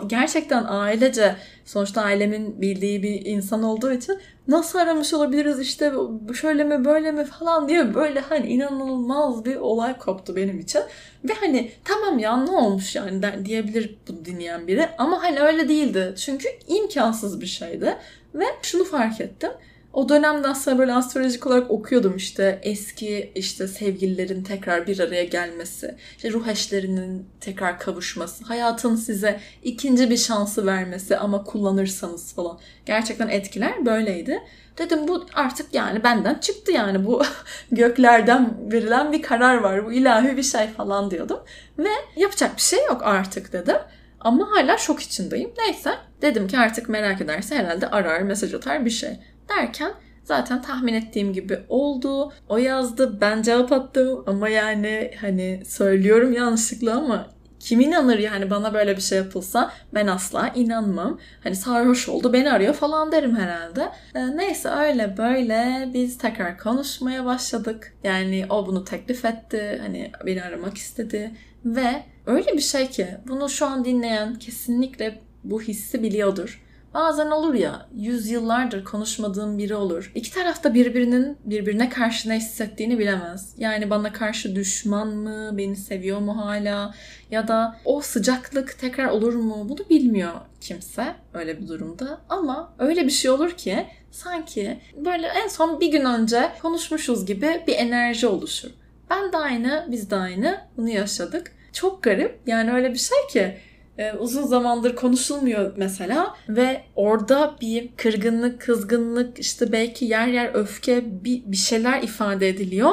Gerçekten ailece sonuçta ailemin bildiği bir insan olduğu için nasıl aramış olabiliriz işte şöyle mi böyle mi falan diye böyle hani inanılmaz bir olay koptu benim için. Ve hani tamam ya ne olmuş yani diyebilir bu dinleyen biri ama hani öyle değildi. Çünkü imkansız bir şeydi. Ve şunu fark ettim. O dönemde aslında böyle astrolojik olarak okuyordum işte eski işte sevgililerin tekrar bir araya gelmesi, işte ruh eşlerinin tekrar kavuşması, hayatın size ikinci bir şansı vermesi ama kullanırsanız falan. Gerçekten etkiler böyleydi. Dedim bu artık yani benden çıktı yani bu göklerden verilen bir karar var. Bu ilahi bir şey falan diyordum. Ve yapacak bir şey yok artık dedim. Ama hala şok içindeyim. Neyse dedim ki artık merak ederse herhalde arar, mesaj atar bir şey. Derken zaten tahmin ettiğim gibi oldu. O yazdı, ben cevap attım ama yani hani söylüyorum yanlışlıkla ama kim inanır yani bana böyle bir şey yapılsa ben asla inanmam. Hani sarhoş oldu beni arıyor falan derim herhalde. E, neyse öyle böyle biz tekrar konuşmaya başladık. Yani o bunu teklif etti. Hani beni aramak istedi. Ve öyle bir şey ki bunu şu an dinleyen kesinlikle bu hissi biliyordur. Bazen olur ya, yüzyıllardır konuşmadığım biri olur. İki tarafta birbirinin birbirine karşı ne hissettiğini bilemez. Yani bana karşı düşman mı, beni seviyor mu hala ya da o sıcaklık tekrar olur mu bunu bilmiyor kimse öyle bir durumda. Ama öyle bir şey olur ki sanki böyle en son bir gün önce konuşmuşuz gibi bir enerji oluşur. Ben de aynı, biz de aynı bunu yaşadık. Çok garip yani öyle bir şey ki e, uzun zamandır konuşulmuyor mesela ve orada bir kırgınlık, kızgınlık, işte belki yer yer öfke bir, bir şeyler ifade ediliyor.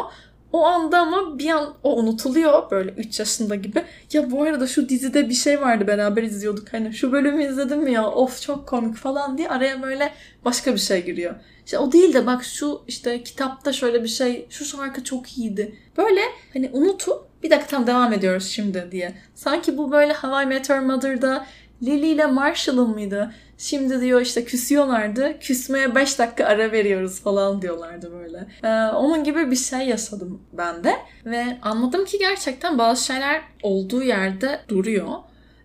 O anda ama bir an o unutuluyor böyle 3 yaşında gibi. Ya bu arada şu dizide bir şey vardı beraber izliyorduk. Hani şu bölümü izledim ya of çok komik falan diye araya böyle başka bir şey giriyor. İşte o değil de bak şu işte kitapta şöyle bir şey, şu şarkı çok iyiydi. Böyle hani unutup bir dakika tam devam ediyoruz şimdi diye. Sanki bu böyle Hawaii Meteor Mother'da Lily ile Marshall'ın mıydı? Şimdi diyor işte küsüyorlardı. Küsmeye 5 dakika ara veriyoruz falan diyorlardı böyle. Ee, onun gibi bir şey yaşadım ben de. Ve anladım ki gerçekten bazı şeyler olduğu yerde duruyor.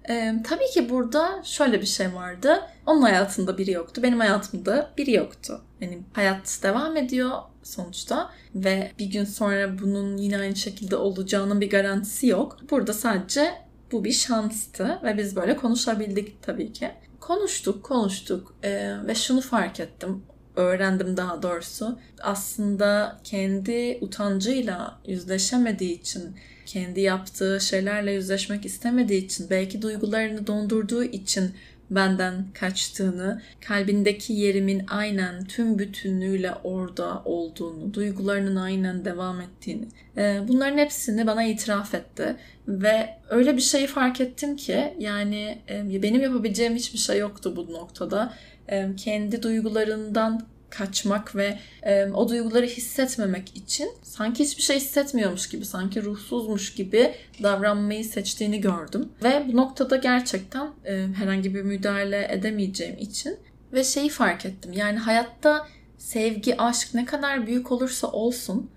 Ee, tabii ki burada şöyle bir şey vardı. Onun hayatında biri yoktu. Benim hayatımda biri yoktu. Yani hayat devam ediyor sonuçta ve bir gün sonra bunun yine aynı şekilde olacağının bir garantisi yok. Burada sadece bu bir şanstı ve biz böyle konuşabildik tabii ki. Konuştuk, konuştuk ee, ve şunu fark ettim öğrendim daha doğrusu. Aslında kendi utancıyla yüzleşemediği için, kendi yaptığı şeylerle yüzleşmek istemediği için, belki duygularını dondurduğu için benden kaçtığını, kalbindeki yerimin aynen tüm bütünlüğüyle orada olduğunu, duygularının aynen devam ettiğini. E, bunların hepsini bana itiraf etti ve öyle bir şeyi fark ettim ki yani e, benim yapabileceğim hiçbir şey yoktu bu noktada. E, kendi duygularından kaçmak ve e, o duyguları hissetmemek için sanki hiçbir şey hissetmiyormuş gibi, sanki ruhsuzmuş gibi davranmayı seçtiğini gördüm. Ve bu noktada gerçekten e, herhangi bir müdahale edemeyeceğim için ve şeyi fark ettim. Yani hayatta sevgi, aşk ne kadar büyük olursa olsun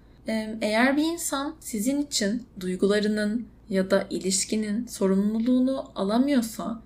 eğer bir insan sizin için duygularının ya da ilişkinin sorumluluğunu alamıyorsa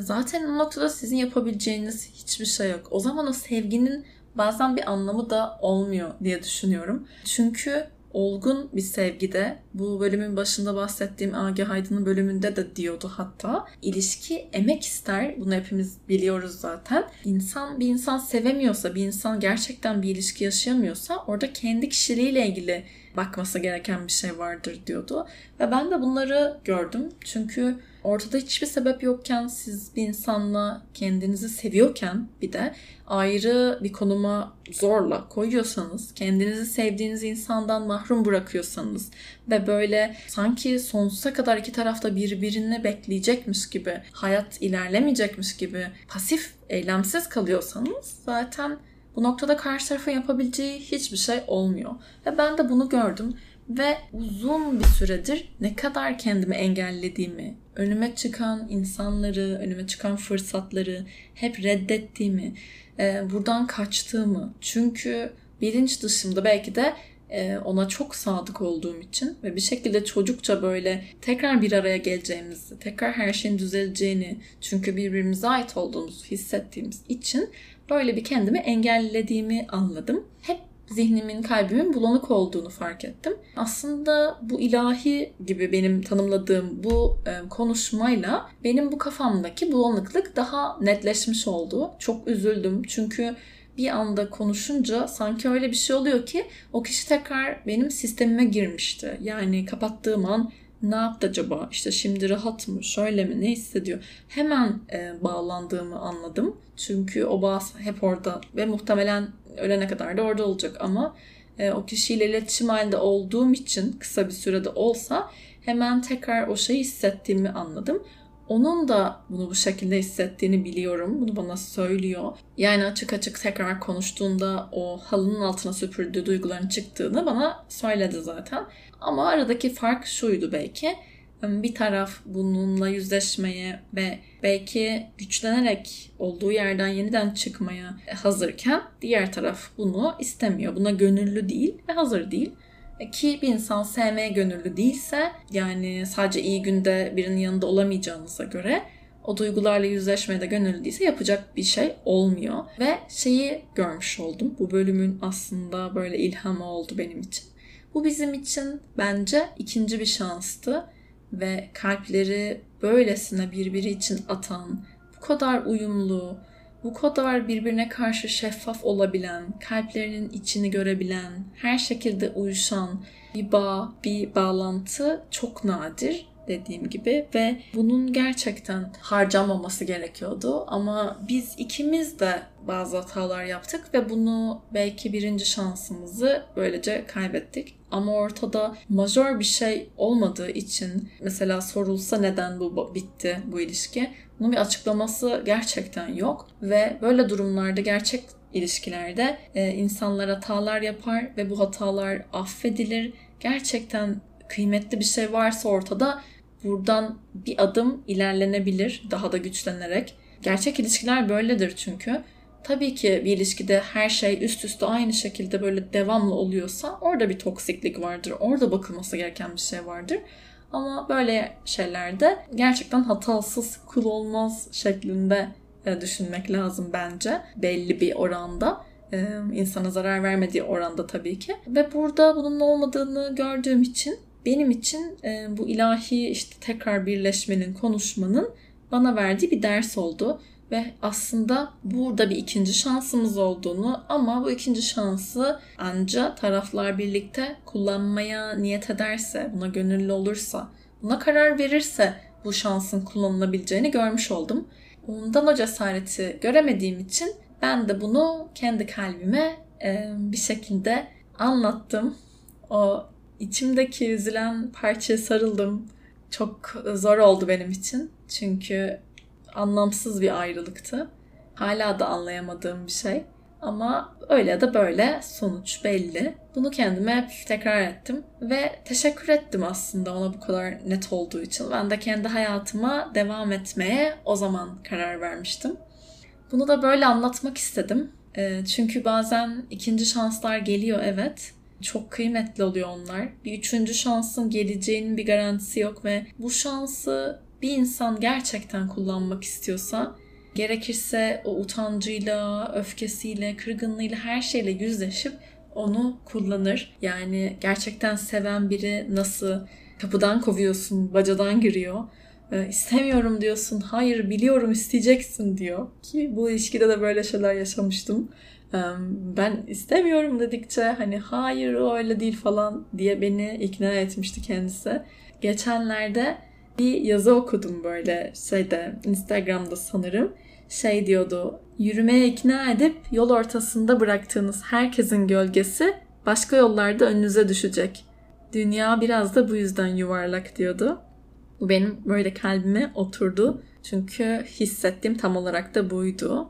zaten o noktada sizin yapabileceğiniz hiçbir şey yok. O zaman o sevginin bazen bir anlamı da olmuyor diye düşünüyorum. Çünkü olgun bir sevgide bu bölümün başında bahsettiğim Agi Haydın'ın bölümünde de diyordu hatta. İlişki emek ister bunu hepimiz biliyoruz zaten. İnsan bir insan sevemiyorsa bir insan gerçekten bir ilişki yaşayamıyorsa orada kendi kişiliğiyle ilgili bakması gereken bir şey vardır diyordu. Ve ben de bunları gördüm. Çünkü ortada hiçbir sebep yokken siz bir insanla kendinizi seviyorken bir de ayrı bir konuma zorla koyuyorsanız, kendinizi sevdiğiniz insandan mahrum bırakıyorsanız ve böyle sanki sonsuza kadar iki tarafta birbirini bekleyecekmiş gibi, hayat ilerlemeyecekmiş gibi pasif, eylemsiz kalıyorsanız zaten bu noktada karşı tarafın yapabileceği hiçbir şey olmuyor. Ve ben de bunu gördüm ve uzun bir süredir ne kadar kendimi engellediğimi, önüme çıkan insanları, önüme çıkan fırsatları hep reddettiğimi, e, buradan kaçtığımı. Çünkü bilinç dışımda belki de e, ona çok sadık olduğum için ve bir şekilde çocukça böyle tekrar bir araya geleceğimizi, tekrar her şeyin düzeleceğini çünkü birbirimize ait olduğumuzu hissettiğimiz için böyle bir kendimi engellediğimi anladım. Hep zihnimin, kalbimin bulanık olduğunu fark ettim. Aslında bu ilahi gibi benim tanımladığım bu e, konuşmayla benim bu kafamdaki bulanıklık daha netleşmiş oldu. Çok üzüldüm çünkü bir anda konuşunca sanki öyle bir şey oluyor ki o kişi tekrar benim sistemime girmişti. Yani kapattığım an ne yaptı acaba? İşte şimdi rahat mı? Şöyle mi? Ne hissediyor? Hemen e, bağlandığımı anladım. Çünkü o bağ hep orada ve muhtemelen ölene kadar da orada olacak ama e, o kişiyle iletişim halinde olduğum için kısa bir sürede olsa hemen tekrar o şeyi hissettiğimi anladım. Onun da bunu bu şekilde hissettiğini biliyorum. Bunu bana söylüyor. Yani açık açık tekrar konuştuğunda o halının altına süpürdüğü duyguların çıktığını bana söyledi zaten. Ama aradaki fark şuydu belki. Bir taraf bununla yüzleşmeye ve belki güçlenerek olduğu yerden yeniden çıkmaya hazırken diğer taraf bunu istemiyor. Buna gönüllü değil ve hazır değil. Ki bir insan sevmeye gönüllü değilse yani sadece iyi günde birinin yanında olamayacağınıza göre o duygularla yüzleşmeye de gönüllü değilse yapacak bir şey olmuyor. Ve şeyi görmüş oldum. Bu bölümün aslında böyle ilhamı oldu benim için. Bu bizim için bence ikinci bir şanstı ve kalpleri böylesine birbiri için atan, bu kadar uyumlu, bu kadar birbirine karşı şeffaf olabilen, kalplerinin içini görebilen, her şekilde uyuşan bir bağ, bir bağlantı çok nadir dediğim gibi ve bunun gerçekten harcanmaması gerekiyordu ama biz ikimiz de bazı hatalar yaptık ve bunu belki birinci şansımızı böylece kaybettik. Ama ortada majör bir şey olmadığı için mesela sorulsa neden bu bitti bu ilişki bunun bir açıklaması gerçekten yok ve böyle durumlarda gerçek ilişkilerde e, insanlar hatalar yapar ve bu hatalar affedilir. Gerçekten kıymetli bir şey varsa ortada buradan bir adım ilerlenebilir daha da güçlenerek. Gerçek ilişkiler böyledir çünkü. Tabii ki bir ilişkide her şey üst üste aynı şekilde böyle devamlı oluyorsa orada bir toksiklik vardır. Orada bakılması gereken bir şey vardır. Ama böyle şeylerde gerçekten hatasız kul olmaz şeklinde e, düşünmek lazım bence. Belli bir oranda e, insana zarar vermediği oranda tabii ki. Ve burada bunun olmadığını gördüğüm için benim için e, bu ilahi işte tekrar birleşmenin, konuşmanın bana verdiği bir ders oldu. Ve aslında burada bir ikinci şansımız olduğunu ama bu ikinci şansı anca taraflar birlikte kullanmaya niyet ederse, buna gönüllü olursa, buna karar verirse bu şansın kullanılabileceğini görmüş oldum. Ondan o cesareti göremediğim için ben de bunu kendi kalbime e, bir şekilde anlattım. O içimdeki üzülen parçaya sarıldım. Çok zor oldu benim için. Çünkü anlamsız bir ayrılıktı. Hala da anlayamadığım bir şey. Ama öyle da böyle sonuç belli. Bunu kendime hep tekrar ettim ve teşekkür ettim aslında ona bu kadar net olduğu için. Ben de kendi hayatıma devam etmeye o zaman karar vermiştim. Bunu da böyle anlatmak istedim. Ee, çünkü bazen ikinci şanslar geliyor evet. Çok kıymetli oluyor onlar. Bir üçüncü şansın geleceğinin bir garantisi yok ve bu şansı bir insan gerçekten kullanmak istiyorsa gerekirse o utancıyla, öfkesiyle, kırgınlığıyla her şeyle yüzleşip onu kullanır. Yani gerçekten seven biri nasıl kapıdan kovuyorsun, bacadan giriyor. Ee, istemiyorum diyorsun, hayır biliyorum isteyeceksin diyor. Ki bu ilişkide de böyle şeyler yaşamıştım. Ben istemiyorum dedikçe hani hayır o öyle değil falan diye beni ikna etmişti kendisi. Geçenlerde bir yazı okudum böyle şeyde Instagram'da sanırım. Şey diyordu. Yürümeye ikna edip yol ortasında bıraktığınız herkesin gölgesi başka yollarda önünüze düşecek. Dünya biraz da bu yüzden yuvarlak diyordu. Bu benim böyle kalbime oturdu. Çünkü hissettiğim tam olarak da buydu.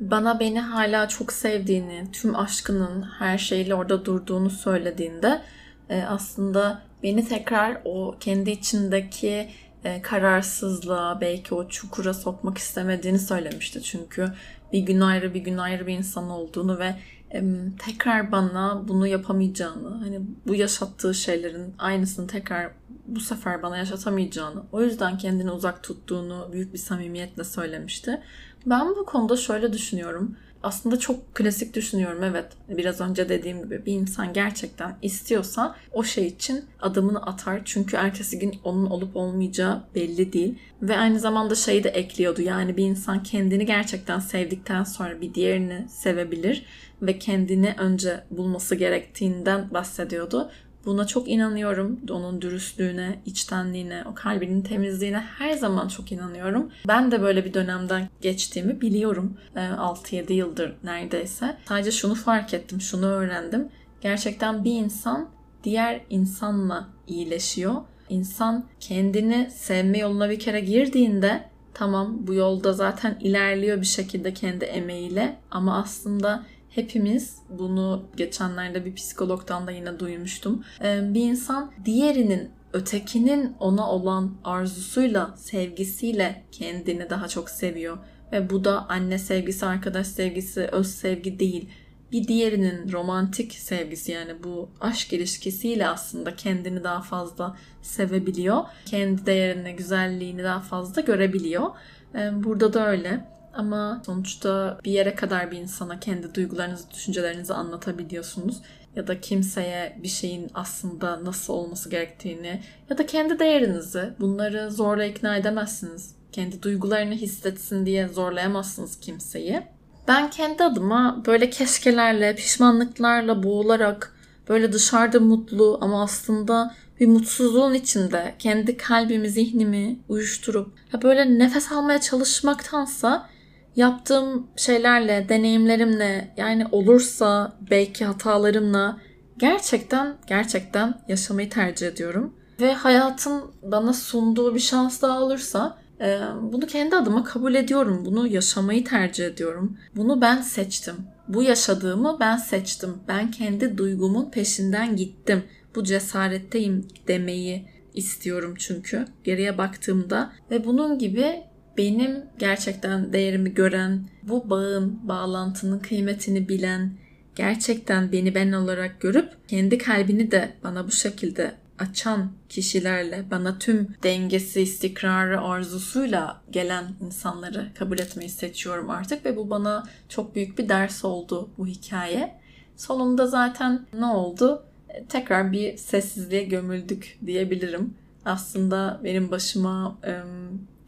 Bana beni hala çok sevdiğini, tüm aşkının her şeyle orada durduğunu söylediğinde e, aslında beni tekrar o kendi içindeki e, kararsızlığa, belki o çukura sokmak istemediğini söylemişti. Çünkü bir gün ayrı bir gün ayrı bir insan olduğunu ve e, tekrar bana bunu yapamayacağını, hani bu yaşattığı şeylerin aynısını tekrar bu sefer bana yaşatamayacağını, o yüzden kendini uzak tuttuğunu büyük bir samimiyetle söylemişti. Ben bu konuda şöyle düşünüyorum aslında çok klasik düşünüyorum evet. Biraz önce dediğim gibi bir insan gerçekten istiyorsa o şey için adımını atar. Çünkü ertesi gün onun olup olmayacağı belli değil. Ve aynı zamanda şeyi de ekliyordu. Yani bir insan kendini gerçekten sevdikten sonra bir diğerini sevebilir ve kendini önce bulması gerektiğinden bahsediyordu. Buna çok inanıyorum. Onun dürüstlüğüne, içtenliğine, o kalbinin temizliğine her zaman çok inanıyorum. Ben de böyle bir dönemden geçtiğimi biliyorum. 6-7 ee, yıldır neredeyse. Sadece şunu fark ettim, şunu öğrendim. Gerçekten bir insan diğer insanla iyileşiyor. İnsan kendini sevme yoluna bir kere girdiğinde tamam bu yolda zaten ilerliyor bir şekilde kendi emeğiyle ama aslında Hepimiz bunu geçenlerde bir psikologdan da yine duymuştum. Ee, bir insan diğerinin ötekinin ona olan arzusuyla, sevgisiyle kendini daha çok seviyor. Ve bu da anne sevgisi, arkadaş sevgisi, öz sevgi değil. Bir diğerinin romantik sevgisi yani bu aşk ilişkisiyle aslında kendini daha fazla sevebiliyor. Kendi değerini, güzelliğini daha fazla görebiliyor. Ee, burada da öyle. Ama sonuçta bir yere kadar bir insana kendi duygularınızı, düşüncelerinizi anlatabiliyorsunuz. Ya da kimseye bir şeyin aslında nasıl olması gerektiğini ya da kendi değerinizi bunları zorla ikna edemezsiniz. Kendi duygularını hissetsin diye zorlayamazsınız kimseyi. Ben kendi adıma böyle keşkelerle, pişmanlıklarla boğularak böyle dışarıda mutlu ama aslında bir mutsuzluğun içinde kendi kalbimi, zihnimi uyuşturup böyle nefes almaya çalışmaktansa yaptığım şeylerle, deneyimlerimle yani olursa belki hatalarımla gerçekten gerçekten yaşamayı tercih ediyorum. Ve hayatın bana sunduğu bir şans daha olursa e, bunu kendi adıma kabul ediyorum. Bunu yaşamayı tercih ediyorum. Bunu ben seçtim. Bu yaşadığımı ben seçtim. Ben kendi duygumun peşinden gittim. Bu cesaretteyim demeyi istiyorum çünkü geriye baktığımda ve bunun gibi benim gerçekten değerimi gören, bu bağın, bağlantının kıymetini bilen, gerçekten beni ben olarak görüp kendi kalbini de bana bu şekilde açan kişilerle bana tüm dengesi, istikrarı, arzusuyla gelen insanları kabul etmeyi seçiyorum artık ve bu bana çok büyük bir ders oldu bu hikaye. Sonunda zaten ne oldu? E, tekrar bir sessizliğe gömüldük diyebilirim. Aslında benim başıma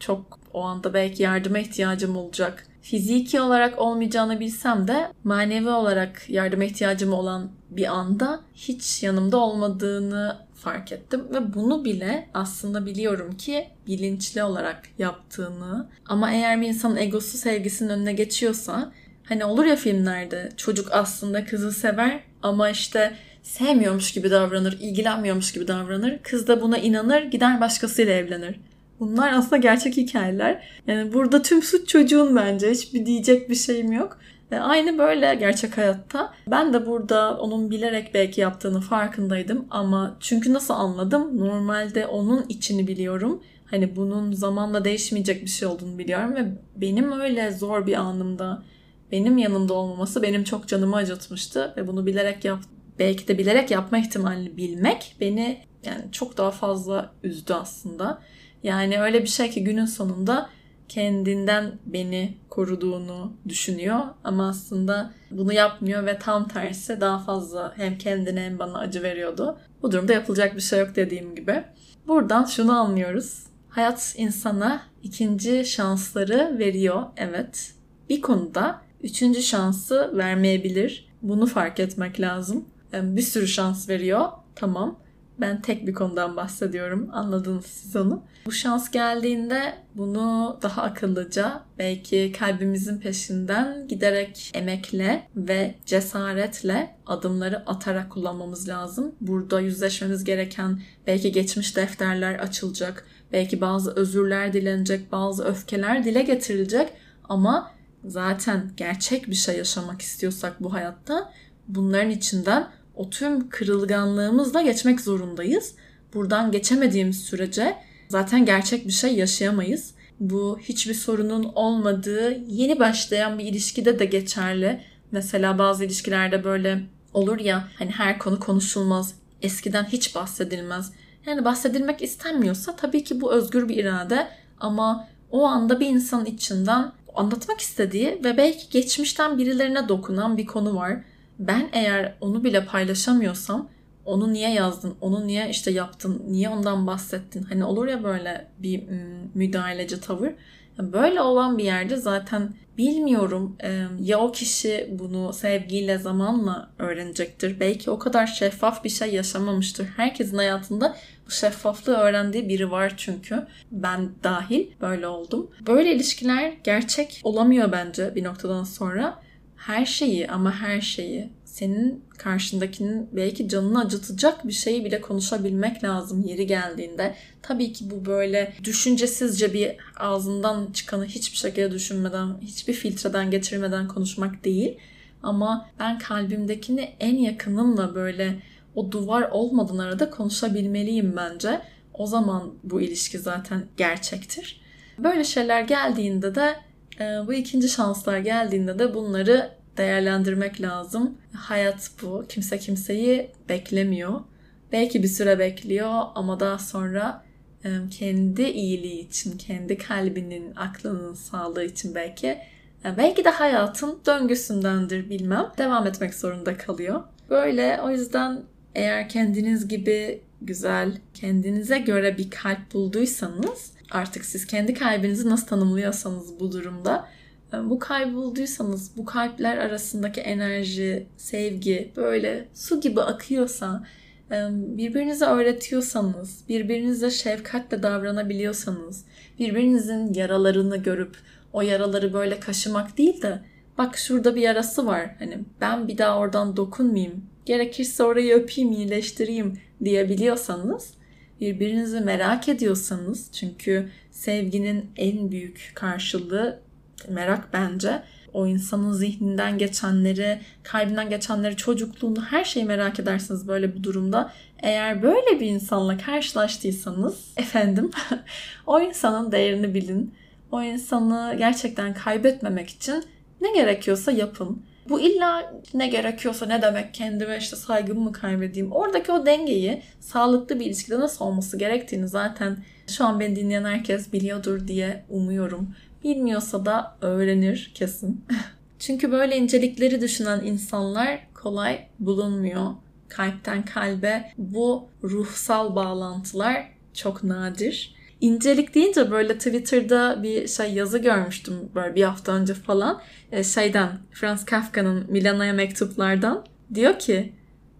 çok o anda belki yardıma ihtiyacım olacak. Fiziki olarak olmayacağını bilsem de manevi olarak yardıma ihtiyacım olan bir anda hiç yanımda olmadığını fark ettim ve bunu bile aslında biliyorum ki bilinçli olarak yaptığını ama eğer bir insanın egosu sevgisinin önüne geçiyorsa hani olur ya filmlerde çocuk aslında kızı sever ama işte sevmiyormuş gibi davranır, ilgilenmiyormuş gibi davranır. Kız da buna inanır, gider başkasıyla evlenir. Bunlar aslında gerçek hikayeler. Yani burada tüm suç çocuğun bence. Hiçbir diyecek bir şeyim yok. E, aynı böyle gerçek hayatta. Ben de burada onun bilerek belki yaptığını farkındaydım ama çünkü nasıl anladım? Normalde onun içini biliyorum. Hani bunun zamanla değişmeyecek bir şey olduğunu biliyorum ve benim öyle zor bir anımda benim yanımda olmaması benim çok canımı acıtmıştı ve bunu bilerek yap belki de bilerek yapma ihtimalini bilmek beni yani çok daha fazla üzdü aslında. Yani öyle bir şey ki günün sonunda kendinden beni koruduğunu düşünüyor ama aslında bunu yapmıyor ve tam tersi daha fazla hem kendine hem bana acı veriyordu. Bu durumda yapılacak bir şey yok dediğim gibi. Buradan şunu anlıyoruz. Hayat insana ikinci şansları veriyor. Evet. Bir konuda üçüncü şansı vermeyebilir. Bunu fark etmek lazım. Bir sürü şans veriyor. Tamam. Ben tek bir konudan bahsediyorum. Anladınız siz onu. Bu şans geldiğinde bunu daha akıllıca, belki kalbimizin peşinden giderek emekle ve cesaretle adımları atarak kullanmamız lazım. Burada yüzleşmemiz gereken belki geçmiş defterler açılacak, belki bazı özürler dilenecek, bazı öfkeler dile getirilecek ama zaten gerçek bir şey yaşamak istiyorsak bu hayatta bunların içinden o tüm kırılganlığımızla geçmek zorundayız. Buradan geçemediğimiz sürece zaten gerçek bir şey yaşayamayız. Bu hiçbir sorunun olmadığı yeni başlayan bir ilişkide de geçerli. Mesela bazı ilişkilerde böyle olur ya hani her konu konuşulmaz. Eskiden hiç bahsedilmez. Yani bahsedilmek istenmiyorsa tabii ki bu özgür bir irade ama o anda bir insanın içinden anlatmak istediği ve belki geçmişten birilerine dokunan bir konu var. Ben eğer onu bile paylaşamıyorsam onu niye yazdın, onu niye işte yaptın, niye ondan bahsettin? Hani olur ya böyle bir müdahaleci tavır. Böyle olan bir yerde zaten bilmiyorum ya o kişi bunu sevgiyle zamanla öğrenecektir. Belki o kadar şeffaf bir şey yaşamamıştır. Herkesin hayatında bu şeffaflığı öğrendiği biri var çünkü. Ben dahil böyle oldum. Böyle ilişkiler gerçek olamıyor bence bir noktadan sonra. Her şeyi ama her şeyi senin karşındakinin belki canını acıtacak bir şeyi bile konuşabilmek lazım yeri geldiğinde. Tabii ki bu böyle düşüncesizce bir ağzından çıkanı hiçbir şekilde düşünmeden, hiçbir filtreden geçirmeden konuşmak değil. Ama ben kalbimdekini en yakınımla böyle o duvar olmadan arada konuşabilmeliyim bence. O zaman bu ilişki zaten gerçektir. Böyle şeyler geldiğinde de bu ikinci şanslar geldiğinde de bunları değerlendirmek lazım. Hayat bu. Kimse kimseyi beklemiyor. Belki bir süre bekliyor ama daha sonra e, kendi iyiliği için, kendi kalbinin, aklının sağlığı için belki e, belki de hayatın döngüsündendir bilmem. Devam etmek zorunda kalıyor. Böyle o yüzden eğer kendiniz gibi güzel, kendinize göre bir kalp bulduysanız artık siz kendi kalbinizi nasıl tanımlıyorsanız bu durumda bu kalbi bulduysanız bu kalpler arasındaki enerji, sevgi böyle su gibi akıyorsa birbirinize öğretiyorsanız, birbirinize şefkatle davranabiliyorsanız, birbirinizin yaralarını görüp o yaraları böyle kaşımak değil de bak şurada bir yarası var. Hani ben bir daha oradan dokunmayayım. Gerekirse orayı öpeyim, iyileştireyim diyebiliyorsanız, birbirinizi merak ediyorsanız çünkü sevginin en büyük karşılığı merak bence. O insanın zihninden geçenleri, kalbinden geçenleri, çocukluğunu her şeyi merak edersiniz böyle bir durumda. Eğer böyle bir insanla karşılaştıysanız efendim o insanın değerini bilin. O insanı gerçekten kaybetmemek için ne gerekiyorsa yapın. Bu illa ne gerekiyorsa ne demek kendime işte saygımı mı kaybedeyim. Oradaki o dengeyi sağlıklı bir ilişkide nasıl olması gerektiğini zaten şu an beni dinleyen herkes biliyordur diye umuyorum. Bilmiyorsa da öğrenir kesin. Çünkü böyle incelikleri düşünen insanlar kolay bulunmuyor. Kalpten kalbe bu ruhsal bağlantılar çok nadir. İncelik deyince böyle Twitter'da bir şey yazı görmüştüm böyle bir hafta önce falan. E, şeyden Franz Kafka'nın Milana'ya mektuplardan. Diyor ki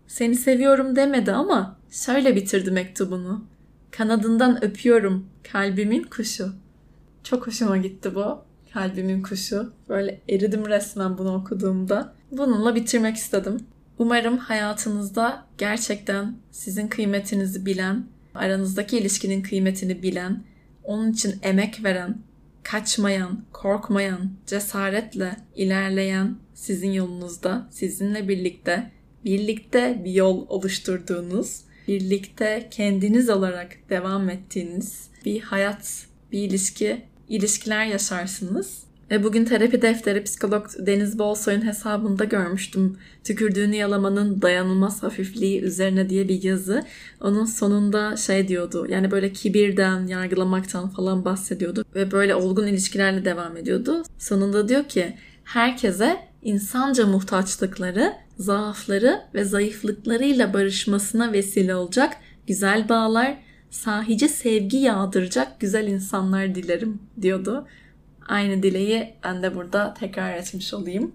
seni seviyorum demedi ama şöyle bitirdi mektubunu. Kanadından öpüyorum kalbimin kuşu. Çok hoşuma gitti bu. Kalbimin kuşu. Böyle eridim resmen bunu okuduğumda. Bununla bitirmek istedim. Umarım hayatınızda gerçekten sizin kıymetinizi bilen, aranızdaki ilişkinin kıymetini bilen, onun için emek veren, kaçmayan, korkmayan, cesaretle ilerleyen sizin yolunuzda, sizinle birlikte, birlikte bir yol oluşturduğunuz, birlikte kendiniz olarak devam ettiğiniz bir hayat, bir ilişki ilişkiler yaşarsınız. Ve bugün terapi defteri psikolog Deniz Bolsoy'un hesabında görmüştüm. Tükürdüğünü yalamanın dayanılmaz hafifliği üzerine diye bir yazı. Onun sonunda şey diyordu. Yani böyle kibirden, yargılamaktan falan bahsediyordu. Ve böyle olgun ilişkilerle devam ediyordu. Sonunda diyor ki herkese insanca muhtaçlıkları, zaafları ve zayıflıklarıyla barışmasına vesile olacak güzel bağlar, sahici sevgi yağdıracak güzel insanlar dilerim diyordu. Aynı dileği ben de burada tekrar etmiş olayım.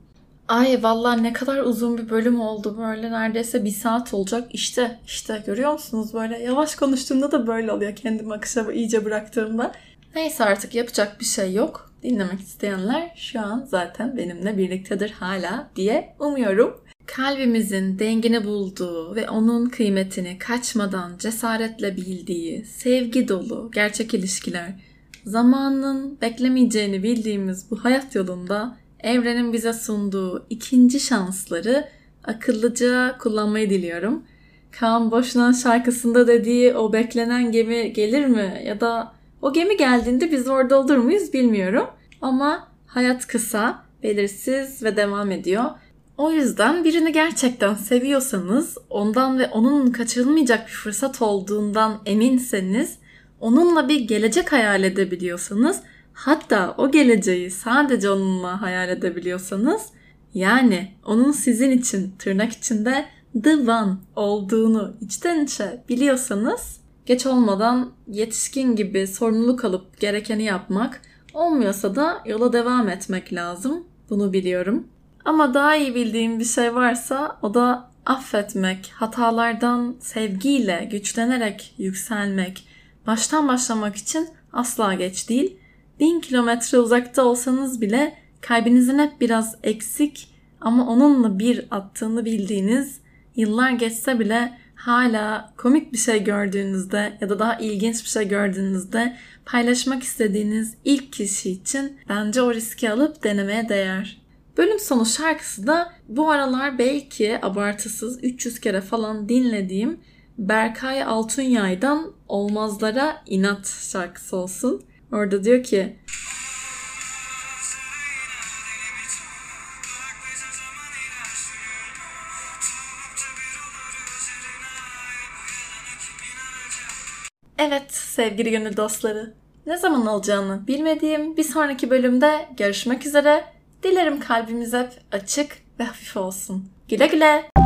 Ay vallahi ne kadar uzun bir bölüm oldu böyle neredeyse bir saat olacak. İşte işte görüyor musunuz böyle yavaş konuştuğumda da böyle oluyor kendimi akışa iyice bıraktığımda. Neyse artık yapacak bir şey yok. Dinlemek isteyenler şu an zaten benimle birliktedir hala diye umuyorum kalbimizin dengini bulduğu ve onun kıymetini kaçmadan cesaretle bildiği, sevgi dolu gerçek ilişkiler, zamanın beklemeyeceğini bildiğimiz bu hayat yolunda evrenin bize sunduğu ikinci şansları akıllıca kullanmayı diliyorum. Kaan Boşnan şarkısında dediği o beklenen gemi gelir mi? Ya da o gemi geldiğinde biz orada olur muyuz bilmiyorum. Ama hayat kısa, belirsiz ve devam ediyor. O yüzden birini gerçekten seviyorsanız, ondan ve onun kaçırılmayacak bir fırsat olduğundan eminseniz, onunla bir gelecek hayal edebiliyorsanız, hatta o geleceği sadece onunla hayal edebiliyorsanız, yani onun sizin için tırnak içinde the one olduğunu içten içe biliyorsanız, geç olmadan yetişkin gibi sorumluluk alıp gerekeni yapmak, olmuyorsa da yola devam etmek lazım. Bunu biliyorum. Ama daha iyi bildiğim bir şey varsa o da affetmek, hatalardan sevgiyle, güçlenerek yükselmek, baştan başlamak için asla geç değil. Bin kilometre uzakta olsanız bile kalbinizin hep biraz eksik ama onunla bir attığını bildiğiniz, yıllar geçse bile hala komik bir şey gördüğünüzde ya da daha ilginç bir şey gördüğünüzde paylaşmak istediğiniz ilk kişi için bence o riski alıp denemeye değer. Bölüm sonu şarkısı da bu aralar belki abartısız 300 kere falan dinlediğim Berkay Altunyay'dan Olmazlara İnat şarkısı olsun. Orada diyor ki Evet sevgili gönül dostları. Ne zaman olacağını bilmediğim bir sonraki bölümde görüşmek üzere. Dilerim kalbimiz hep açık ve hafif olsun. Güle güle.